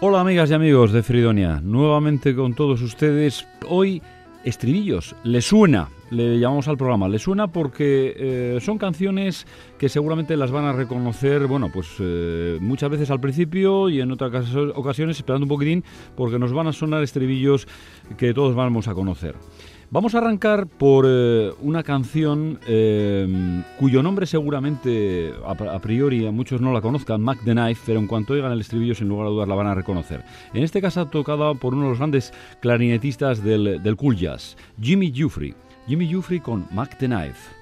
Hola amigas y amigos de Fridonia, nuevamente con todos ustedes. Hoy estribillos, ¿le suena? Le llamamos al programa, le suena porque eh, son canciones que seguramente las van a reconocer, bueno, pues eh, muchas veces al principio y en otras ocasiones esperando un poquitín porque nos van a sonar estribillos que todos vamos a conocer. Vamos a arrancar por eh, una canción eh, cuyo nombre seguramente a, priori a muchos no la conozcan, Mac the Knife, pero en cuanto oigan el estribillo sin lugar a dudas la van a reconocer. En este caso tocada por uno de los grandes clarinetistas del, del cool jazz, Jimmy Jufrey. Jimmy Jufrey con Mac the Knife.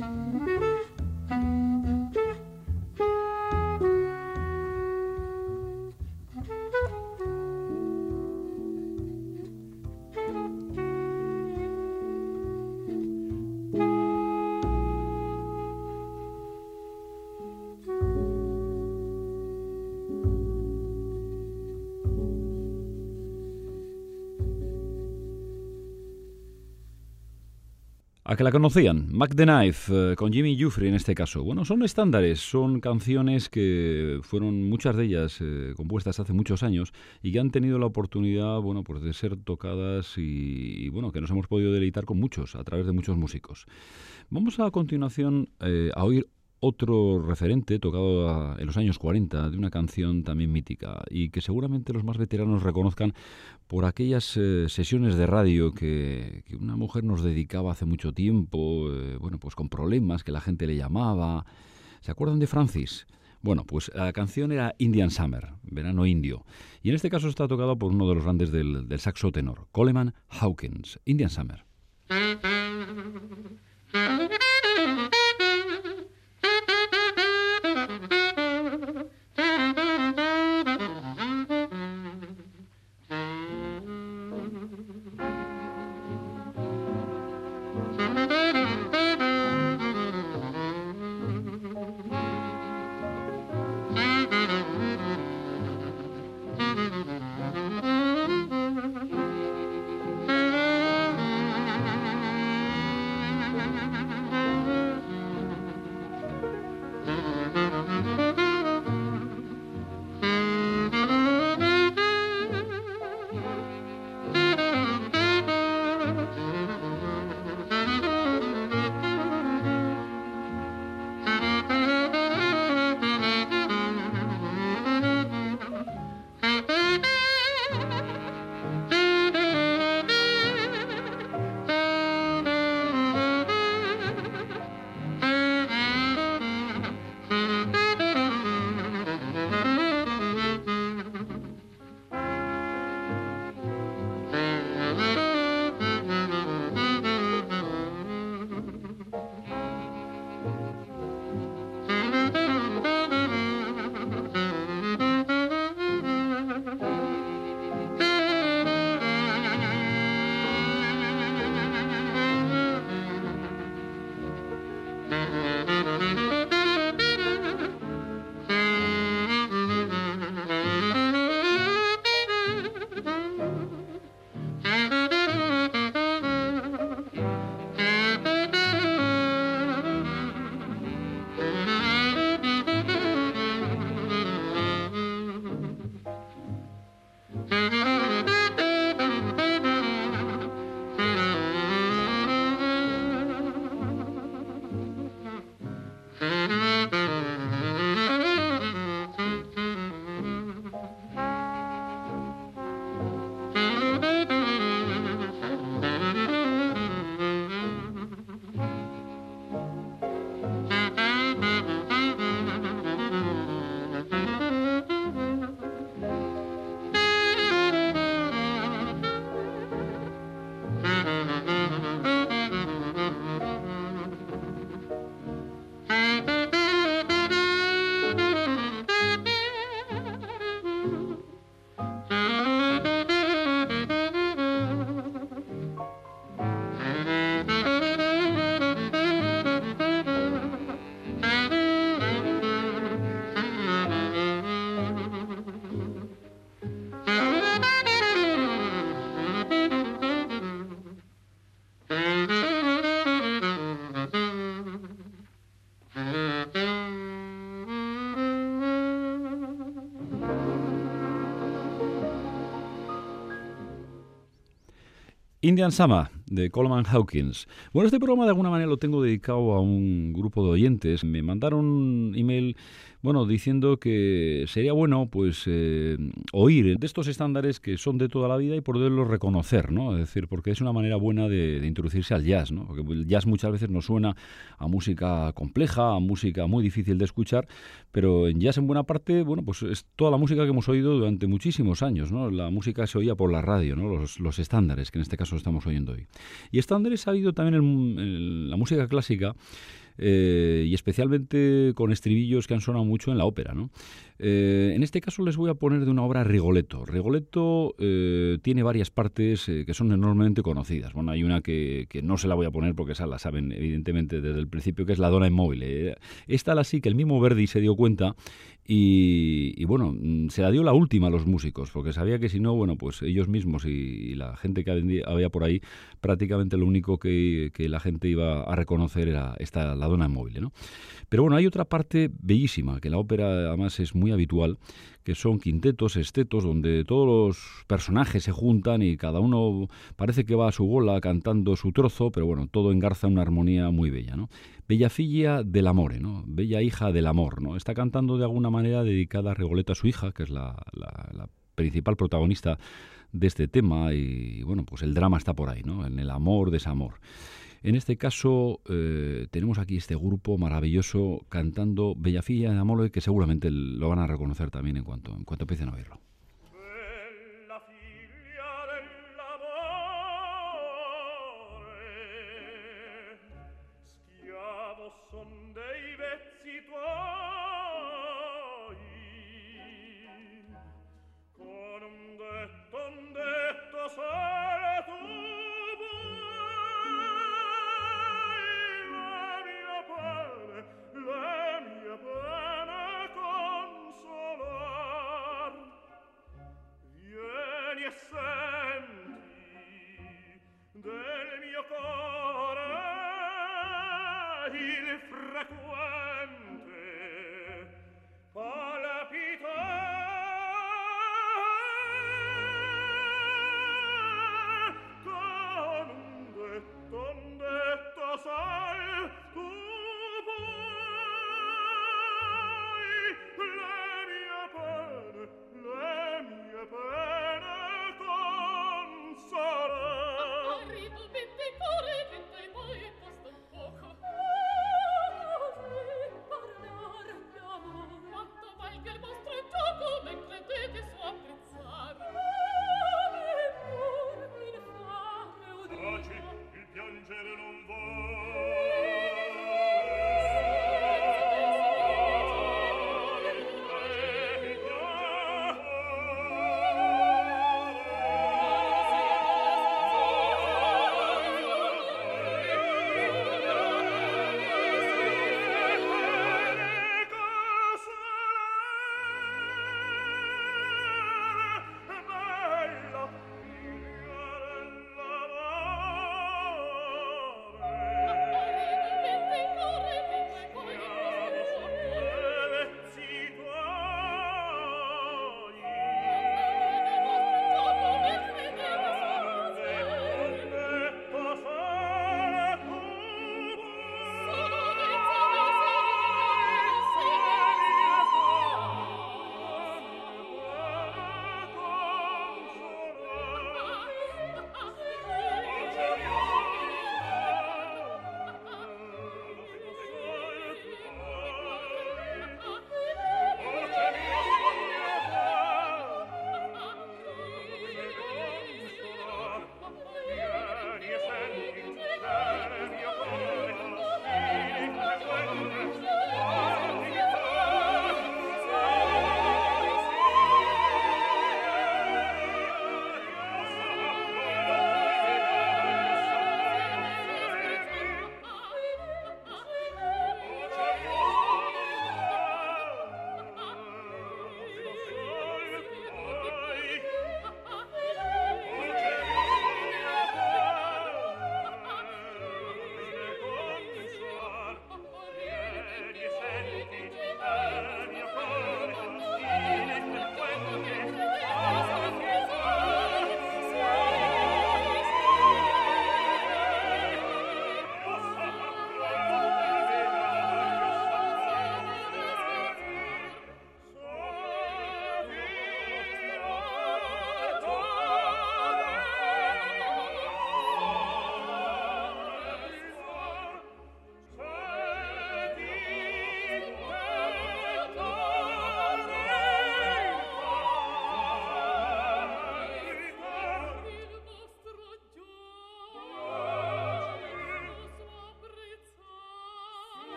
Mm-hmm. Que la conocían, Mac the Knife, eh, con Jimmy Jufrey en este caso. Bueno, son estándares, son canciones que fueron muchas de ellas eh, compuestas hace muchos años y que han tenido la oportunidad, bueno, pues de ser tocadas y, bueno, que nos hemos podido deleitar con muchos, a través de muchos músicos. Vamos a continuación eh, a oír otro referente tocado en los años 40 de una canción también mítica y que seguramente los más veteranos reconozcan por aquellas eh, sesiones de radio que, una mujer nos dedicaba hace mucho tiempo, eh, bueno, pues con problemas que la gente le llamaba. ¿Se acuerdan de Francis? Bueno, pues la canción era Indian Summer, verano indio, y en este caso está tocado por uno de los grandes del, del saxo tenor, Coleman Hawkins, Indian Summer. Indian Sama, de Coleman Hawkins. Bueno, este programa de alguna manera lo tengo dedicado a un grupo de oyentes. Me mandaron un email bueno, diciendo que sería bueno pues eh, oír de estos estándares que son de toda la vida y poderlos reconocer, ¿no? Es decir, porque es una manera buena de, introducirse al jazz, ¿no? Porque el jazz muchas veces nos suena a música compleja, a música muy difícil de escuchar, pero en jazz en buena parte, bueno, pues es toda la música que hemos oído durante muchísimos años, ¿no? La música se oía por la radio, ¿no? Los, estándares que en este caso estamos oyendo hoy. Y estándares ha habido también en la música clásica eh, y especialmente con estribillos que han sonado mucho en la ópera. ¿no? Eh, en este caso les voy a poner de una obra Rigoletto. Rigoletto eh, tiene varias partes que son enormemente conocidas. Bueno, hay una que, no se la voy a poner porque esa la saben evidentemente desde el principio, que es La Dona Inmóvil. esta la sí que el mismo Verdi se dio cuenta Y, bueno, mm, se la dio la última a los músicos, porque sabía que si no, bueno, pues ellos mismos y, la gente que había por ahí, prácticamente lo único que, la gente iba a reconocer era esta, la dona móvil, ¿no? Pero bueno, hay otra parte bellísima, que la ópera además es muy habitual, que son quintetos, estetos, donde todos los personajes se juntan y cada uno parece que va a su bola cantando su trozo, pero bueno, todo engarza una armonía muy bella, ¿no? Bella filla del amor, ¿no? Bella hija del amor, ¿no? Está cantando de alguna manera dedicada a Regoleta, su hija, que es la, principal protagonista de este tema y bueno, pues el drama está por ahí, ¿no? En el amor, desamor. En este caso eh, tenemos aquí este grupo maravilloso cantando Bella Filla de Amor que seguramente lo van a reconocer también en cuanto, en cuanto empiecen a oírlo. requiem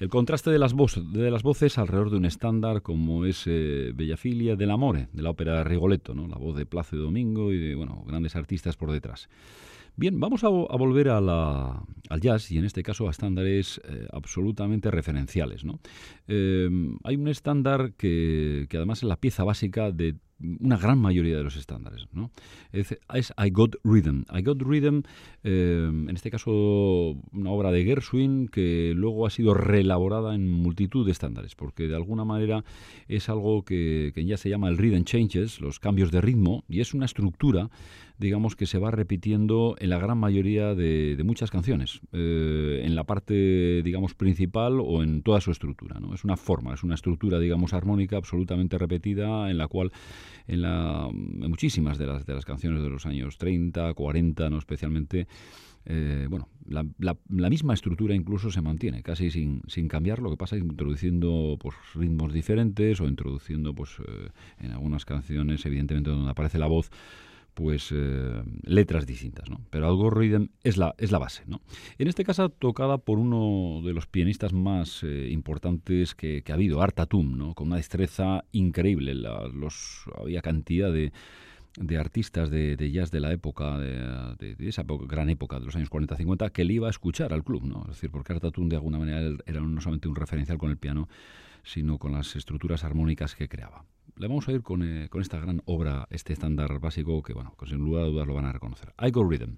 El contraste de las, de las voces alrededor de un estándar como es eh, Bellafilia del Amore, de la ópera Rigoletto, ¿no? la voz de Plácido Domingo y de bueno, grandes artistas por detrás. Bien, vamos a, volver al jazz y en este caso a estándares eh, absolutamente referenciales. ¿no? Eh, hay un estándar que, que además es la pieza básica de una gran mayoría de los estándares. ¿no? Es, I Got Rhythm. I Got Rhythm, eh, en este caso una obra de Gershwin que luego ha sido reelaborada en multitud de estándares, porque de alguna manera es algo que, que ya se llama el Rhythm Changes, los cambios de ritmo, y es una estructura digamos que se va repitiendo en la gran mayoría de, muchas canciones, eh, en la parte, digamos, principal o en toda su estructura. ¿no? Es una forma, es una estructura, digamos, armónica absolutamente repetida en la cual, en, la, muchísimas de las, de las canciones de los años 30, 40, ¿no? especialmente, eh, bueno, la, la, misma estructura incluso se mantiene, casi sin, sin cambiar, lo que pasa es introduciendo pues, ritmos diferentes o introduciendo pues, eh, en algunas canciones, evidentemente donde aparece la voz, pues eh, letras distintas, ¿no? Pero Algorithm es la, es la base, ¿no? En este caso tocada por uno de los pianistas más eh, importantes que, ha habido, Art Tatum, ¿no? Con una destreza increíble. había cantidad de, de artistas de, jazz de la época, de, esa gran época, de los años 40-50, que le iba a escuchar al club, ¿no? Es decir, porque Art Tatum de alguna manera era no solamente un referencial con el piano, sino con las estructuras armónicas que creaba le vamos a ir con, eh, con esta gran obra, este estándar básico que, bueno, sin lugar a dudas lo van a reconocer. I Rhythm.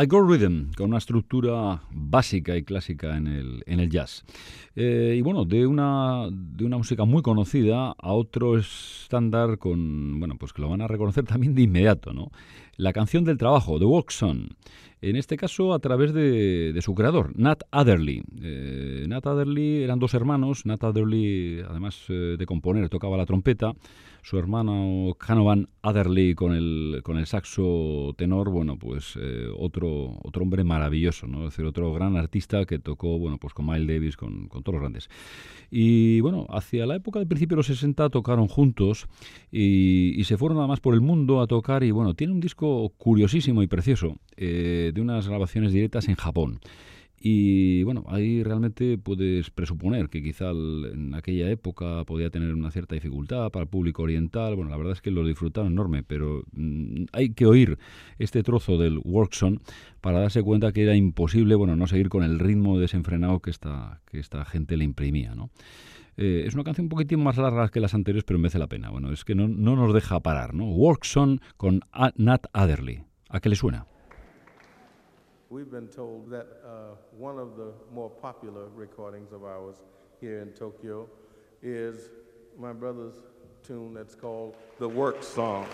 I Rhythm, con una estructura básica y clásica en el, en el jazz. Eh, y bueno, de una, de una música muy conocida a otro estándar con, bueno, pues que lo van a reconocer también de inmediato, ¿no? La canción del trabajo, The Walk Song. En este caso, a través de, de su creador, Nat Adderley. Eh, Nat Adderley eran dos hermanos. Nat Adderley, además eh, de componer, tocaba la trompeta su hermano Canovan Adderley con el, con el saxo tenor, bueno, pues eh, otro, otro hombre maravilloso, ¿no? Es decir, otro gran artista que tocó, bueno, pues con Miles Davis, con, todos los grandes. Y bueno, hacia la época del principio de los 60 tocaron juntos y, se fueron nada más por el mundo a tocar y bueno, tiene un disco curiosísimo y precioso eh, de unas grabaciones directas en Japón. Y bueno, ahí realmente puedes presuponer que quizá en aquella época podía tener una cierta dificultad para el público oriental. Bueno, la verdad es que lo disfrutaron enorme, pero mm, hay que oír este trozo del Workson para darse cuenta que era imposible, bueno, no seguir con el ritmo desenfrenado que esta, que esta gente le imprimía, ¿no? Eh, es una canción un poquitín más larga que las anteriores, pero merece la pena. Bueno, es que no, no nos deja parar, ¿no? Workson con Nat Adderley. ¿A qué le suena? We've been told that uh, one of the more popular recordings of ours here in Tokyo is my brother's tune that's called The Work Song.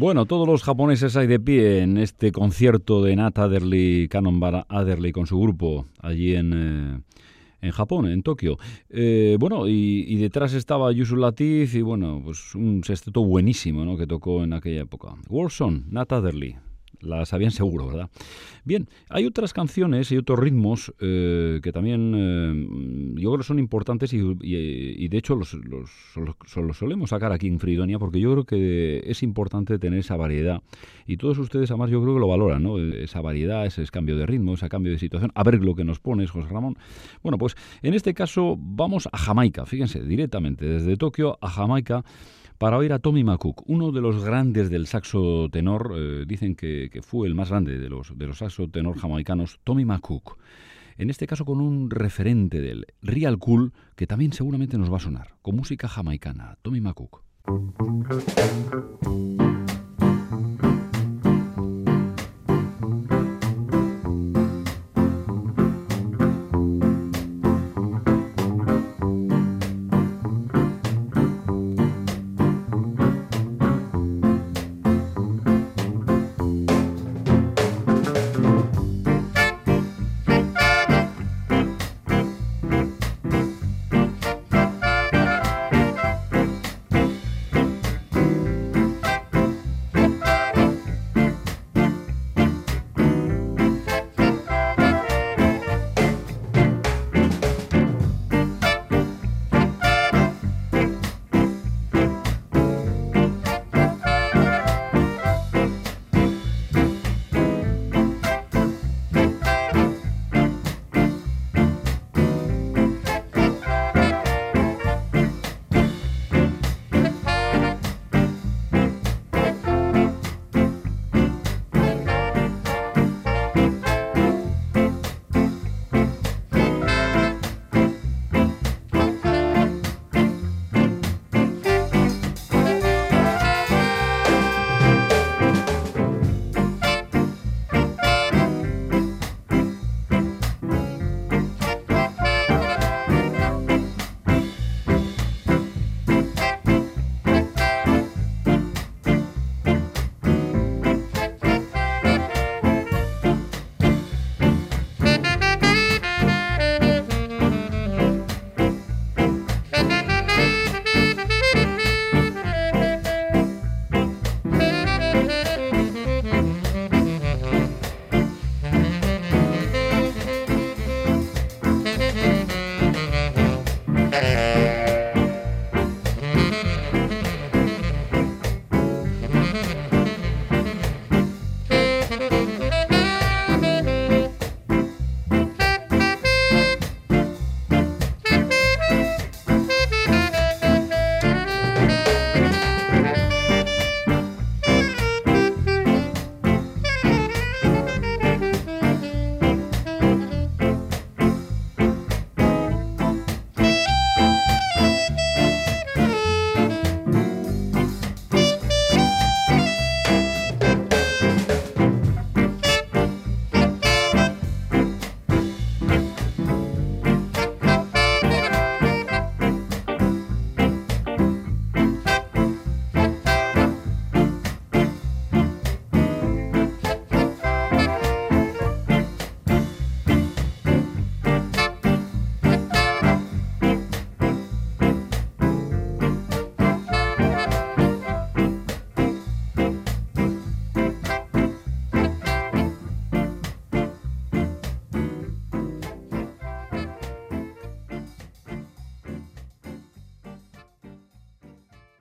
Bueno, todos los japoneses hay de pie en este concierto de Nat Adderley, Bar Adderley con su grupo allí en, eh, en Japón, en Tokio. Eh, bueno, y, detrás estaba Yusu Latif y bueno, pues un sexteto buenísimo ¿no? que tocó en aquella época. Warson, Nat Adderley la sabían seguro, ¿verdad? Bien, hay otras canciones y otros ritmos eh, que también eh, yo creo son importantes y, de hecho los, los, solemos sacar aquí en Fridonia porque yo creo que es importante tener esa variedad y todos ustedes además yo creo que lo valoran, ¿no? Esa variedad, ese cambio de ritmo, ese cambio de situación. A ver lo que nos pones, José Ramón. Bueno, pues en este caso vamos a Jamaica, fíjense, directamente desde Tokio a Jamaica para oír a Tommy McCook, uno de los grandes del saxo tenor, eh, dicen que, fue el más grande de los, de los saxo tenor jamaicanos, Tommy McCook. En este caso con un referente del Real Cool, que también seguramente nos va a sonar, con música jamaicana, Tommy McCook.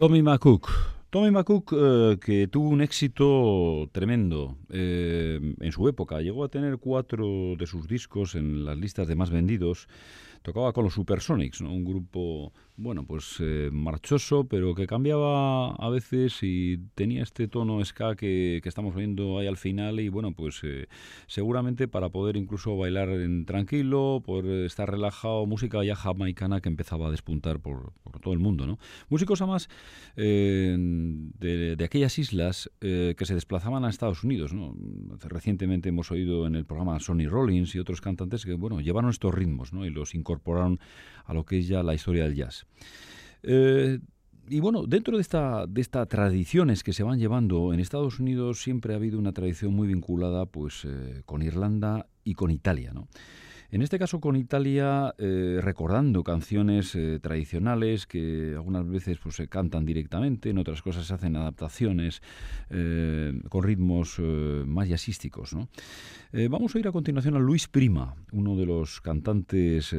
Tommy McCook. Tommy McCook, eh, que tuvo un éxito tremendo eh, en su época, llegó a tener cuatro de sus discos en las listas de más vendidos. Tocaba con los Supersonics, un grupo bueno, pues eh, marchoso, pero que cambiaba a veces y tenía este tono ska que, estamos viendo ahí al final y bueno, pues eh, seguramente para poder incluso bailar en tranquilo, poder estar relajado, música ya jamaicana que empezaba a despuntar por, todo el mundo, ¿no? Músicos además eh, de, de, aquellas islas que se desplazaban a Estados Unidos, ¿no? Recientemente hemos oído en el programa Sonny Rollins y otros cantantes que, bueno, llevaron estos ritmos, ¿no? Y los incorporaron a lo que es ya la historia del jazz. Eh, y bueno, dentro de, de estas tradiciones que se van llevando en Estados Unidos siempre ha habido una tradición muy vinculada pues, eh, con Irlanda y con Italia. ¿no? En este caso con Italia, eh, recordando canciones tradicionales que algunas veces pues, se cantan directamente, en otras cosas se hacen adaptaciones con ritmos más jazzísticos. vamos a ir a continuación a Luis Prima, uno de los cantantes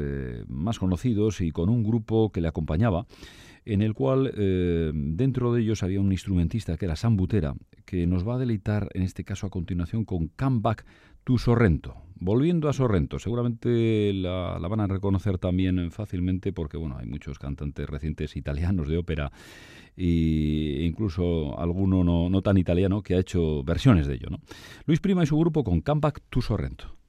más conocidos y con un grupo que le acompañaba en el cual eh, dentro de ellos había un instrumentista que era Sam Butera, que nos va a deleitar en este caso a continuación con Come Back to Sorrento. Volviendo a Sorrento, seguramente la, van a reconocer también fácilmente porque bueno, hay muchos cantantes recientes italianos de ópera e incluso alguno no, tan italiano que ha hecho versiones de ello. ¿no? Luis Prima y su grupo con Come Back to Sorrento.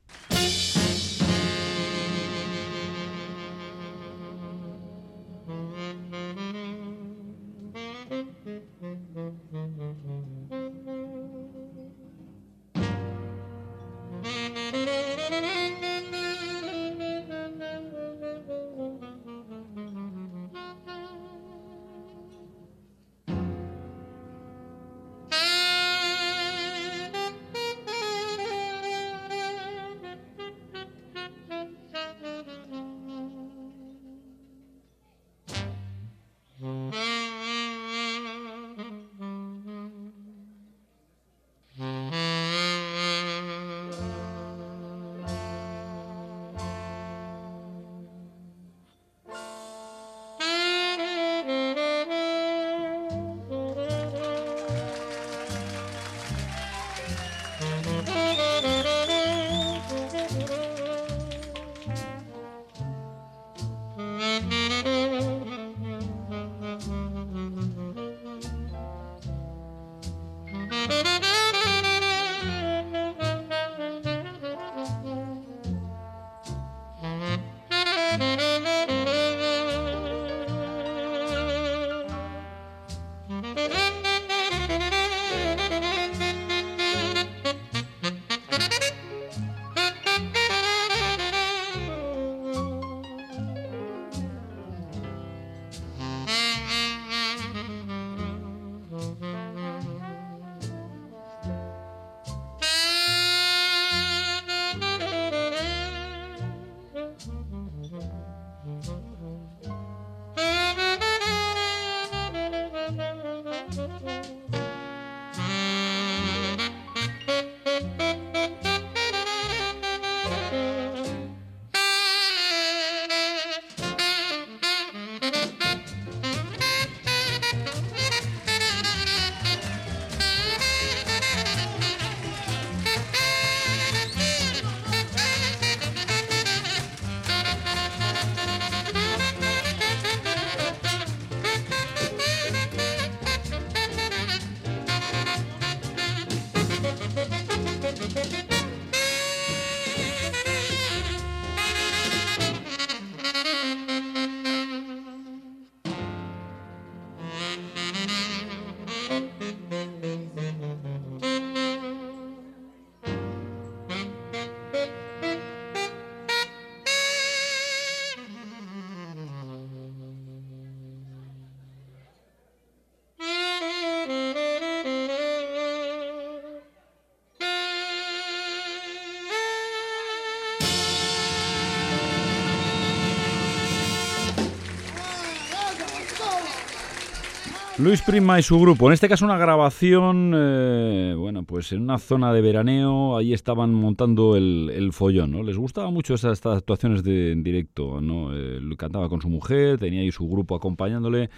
Luis Prima y su grupo, en este caso una grabación, eh, bueno, pues en una zona de veraneo, ahí estaban montando el, follón, ¿no? Les gustaba mucho estas, actuaciones de, en directo, ¿no? Eh, cantaba con su mujer, tenía ahí su grupo acompañándole,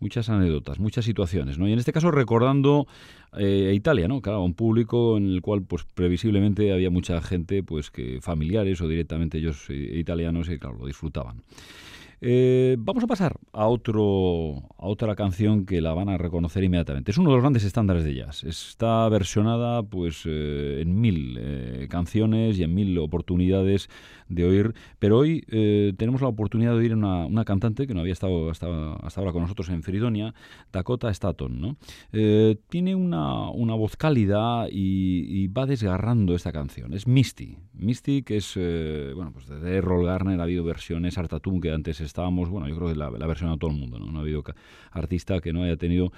muchas anécdotas, muchas situaciones, ¿no? Y en este caso recordando eh, Italia, ¿no? Claro, un público en el cual, pues previsiblemente había mucha gente, pues que familiares o directamente ellos eh, italianos y claro, lo disfrutaban. Eh, vamos a pasar a, otro, a otra canción que la van a reconocer inmediatamente. Es uno de los grandes estándares de jazz. Está versionada pues, eh, en mil eh, canciones y en mil oportunidades de oír, pero hoy tenemos la oportunidad de oír una, una cantante que no había estado hasta, hasta, ahora con nosotros en Fridonia, Dakota Staton. ¿no? tiene una, una, voz cálida y, va desgarrando esta canción. Es Misty. Misty, que es, bueno, pues de Errol Garner ha habido versiones, Artatum, que antes estábamos, bueno, yo creo que la, la versión a todo el mundo, ¿no? No ha habido artista que no haya tenido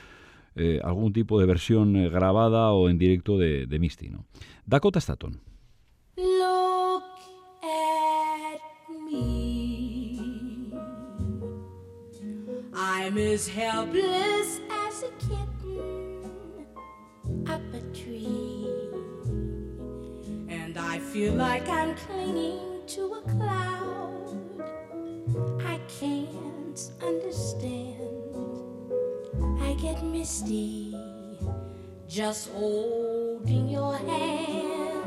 eh, algún tipo de versión eh, grabada o en directo de, de Misty, ¿no? Dakota Staton. I'm as helpless as a kitten up a tree. And I feel like I'm clinging to a cloud. I can't understand. I get misty just holding your hand.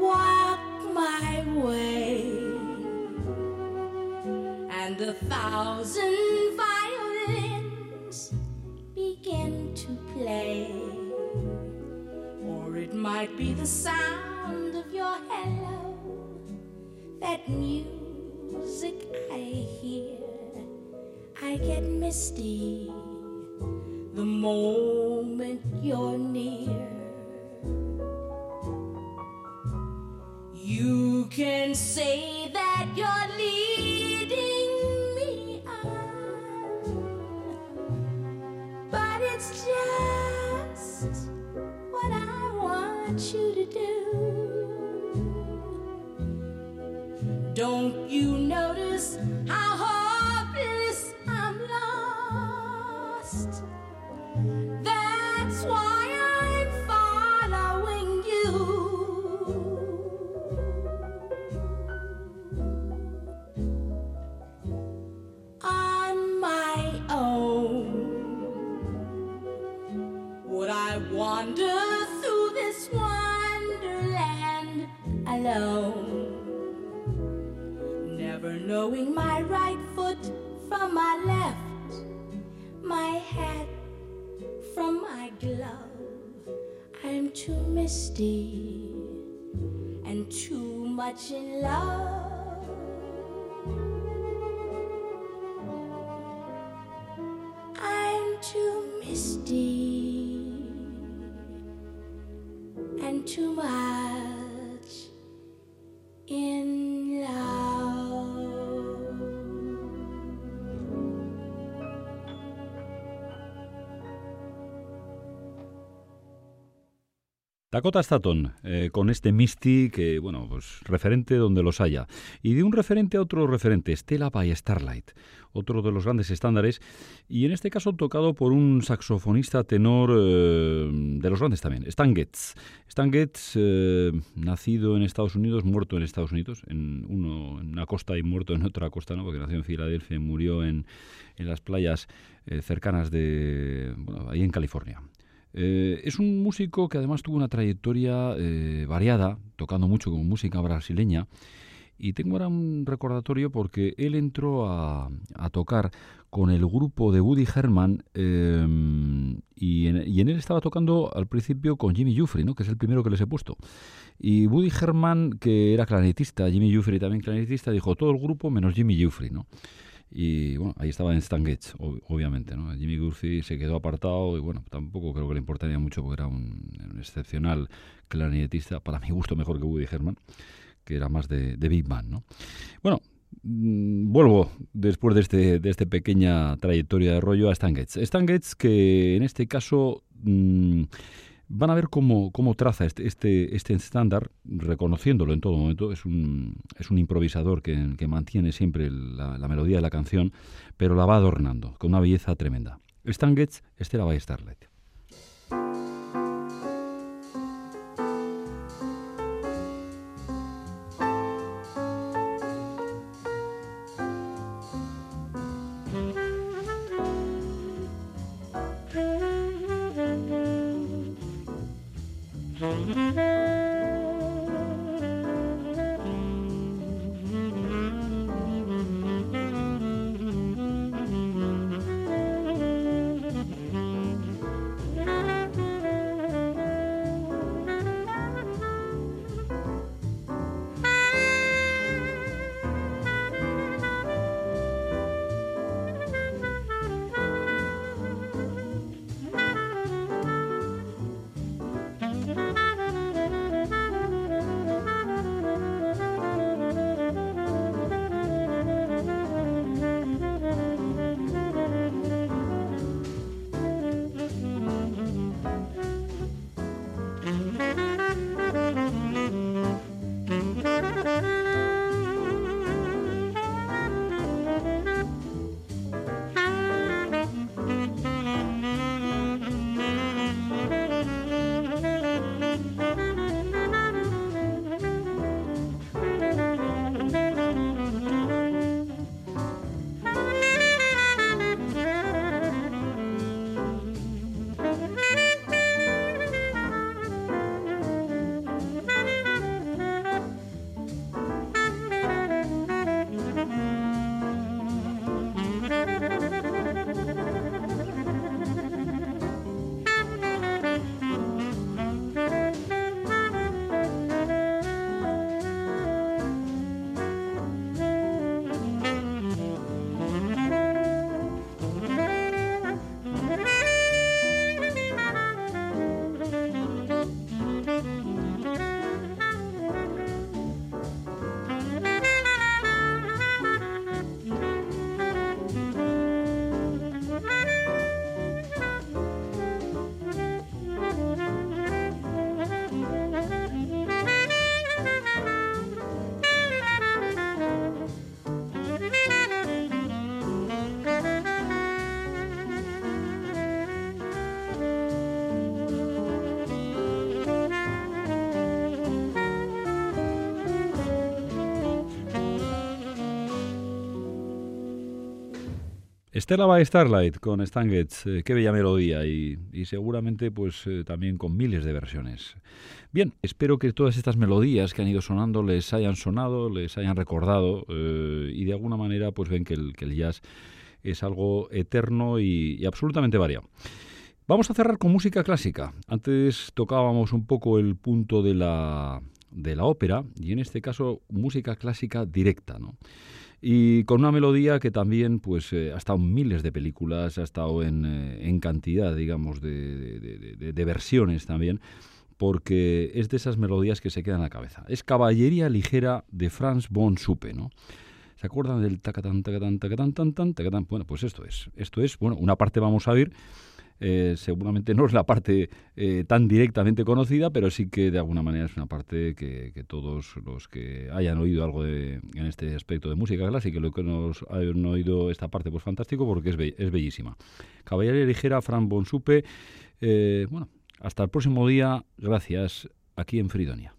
Walk my way, a thousand violins begin to play, or it might be the sound of your hello, that music I hear, I get misty the moment you're near. You can say that you're leading it's just what I want you to do. Don't you notice how Dakota Staton, eh, con este Misty que, bueno, pues referente donde los haya. Y de un referente a otro referente, Stella by Starlight, otro de los grandes estándares, y en este caso tocado por un saxofonista tenor eh, de los grandes también, Stan Getz. Stan Getz, eh, nacido en Estados Unidos, muerto en Estados Unidos, en, uno, en una costa y muerto en otra costa, ¿no? porque nació en Filadelfia y murió en, en las playas cercanas de, bueno, ahí en California. Eh, es un músico que además tuvo una trayectoria eh, variada, tocando mucho con música brasileña. Y tengo ahora un recordatorio porque él entró a, tocar con el grupo de Woody Herman eh, y, en, él estaba tocando al principio con Jimmy Jufrey, ¿no? que es el primero que les he puesto. Y Woody Herman, que era clarinetista, Jimmy Jufrey también clarinetista, dijo todo el grupo menos Jimmy Jufrey. ¿no? Y bueno, ahí estaba en Stan Getz, obviamente. ¿no? Jimmy Gurfi se quedó apartado y bueno, tampoco creo que le importaría mucho porque era un, excepcional clarinetista, para mi gusto mejor que Woody Herman, que era más de, Big Band. ¿no? Bueno, mm, vuelvo después de este, de esta pequeña trayectoria de rollo a Stan Getz. Stan Getz que en este caso... Mm, van a ver cómo, cómo traza este, este, este estándar, reconociéndolo en todo momento. Es un, es un improvisador que, que mantiene siempre la, melodía de la canción, pero la va adornando con una belleza tremenda. Stan Getz, Estela by Starlight. Stella by Starlight con Stan Getz, eh, qué bella melodía y, seguramente pues eh, también con miles de versiones. Bien, espero que todas estas melodías que han ido sonando les hayan sonado, les hayan recordado eh, y de alguna manera pues ven que el, que el jazz es algo eterno y, absolutamente variado. Vamos a cerrar con música clásica. Antes tocábamos un poco el punto de la, de la ópera y en este caso música clásica directa, ¿no? Y con una melodía que también pues eh, ha estado en miles de películas, ha estado en, eh, en cantidad, digamos, de, de, versiones también, porque es de esas melodías que se quedan en la cabeza. Es Caballería Ligera de Franz von Suppe, ¿no? ¿Se acuerdan del tacatán, tacatán, tacatán, tacatán, tacatán? Bueno, pues esto es. Esto es, bueno, una parte vamos a oír eh, seguramente no es la parte eh, tan directamente conocida, pero sí que de alguna manera es una parte que, todos los que hayan oído algo de, en este aspecto de música clásica, lo que nos hayan oído esta parte, pues fantástico porque es, es bellísima. Caballería Ligera, Fran Bonsupe. Eh, bueno, hasta el próximo día. Gracias aquí en Fridonia.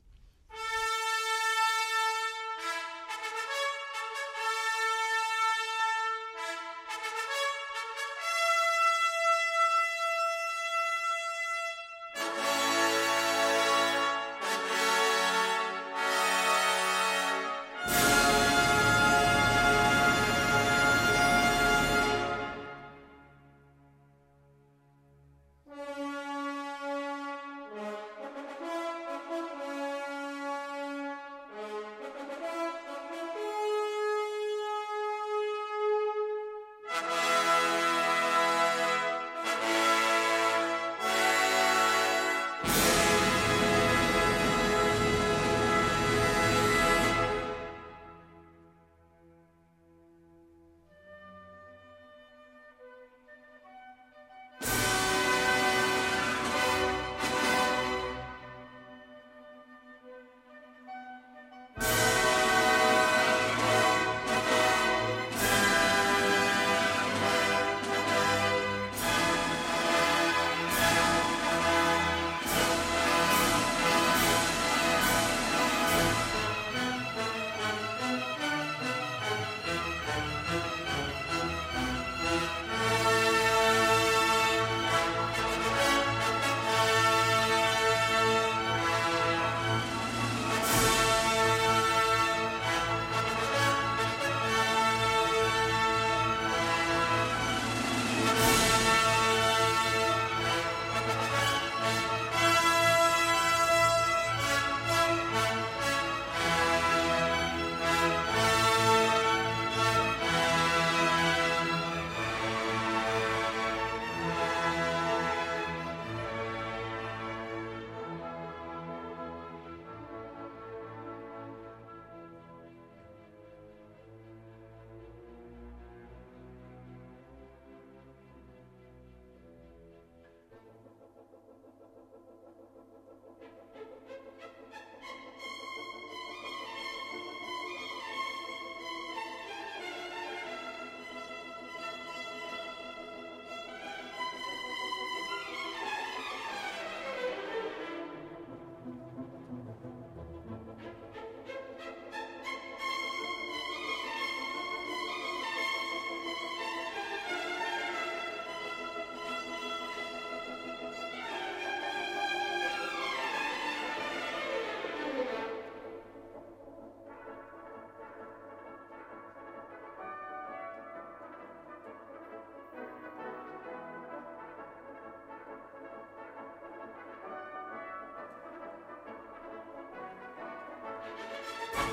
Bye.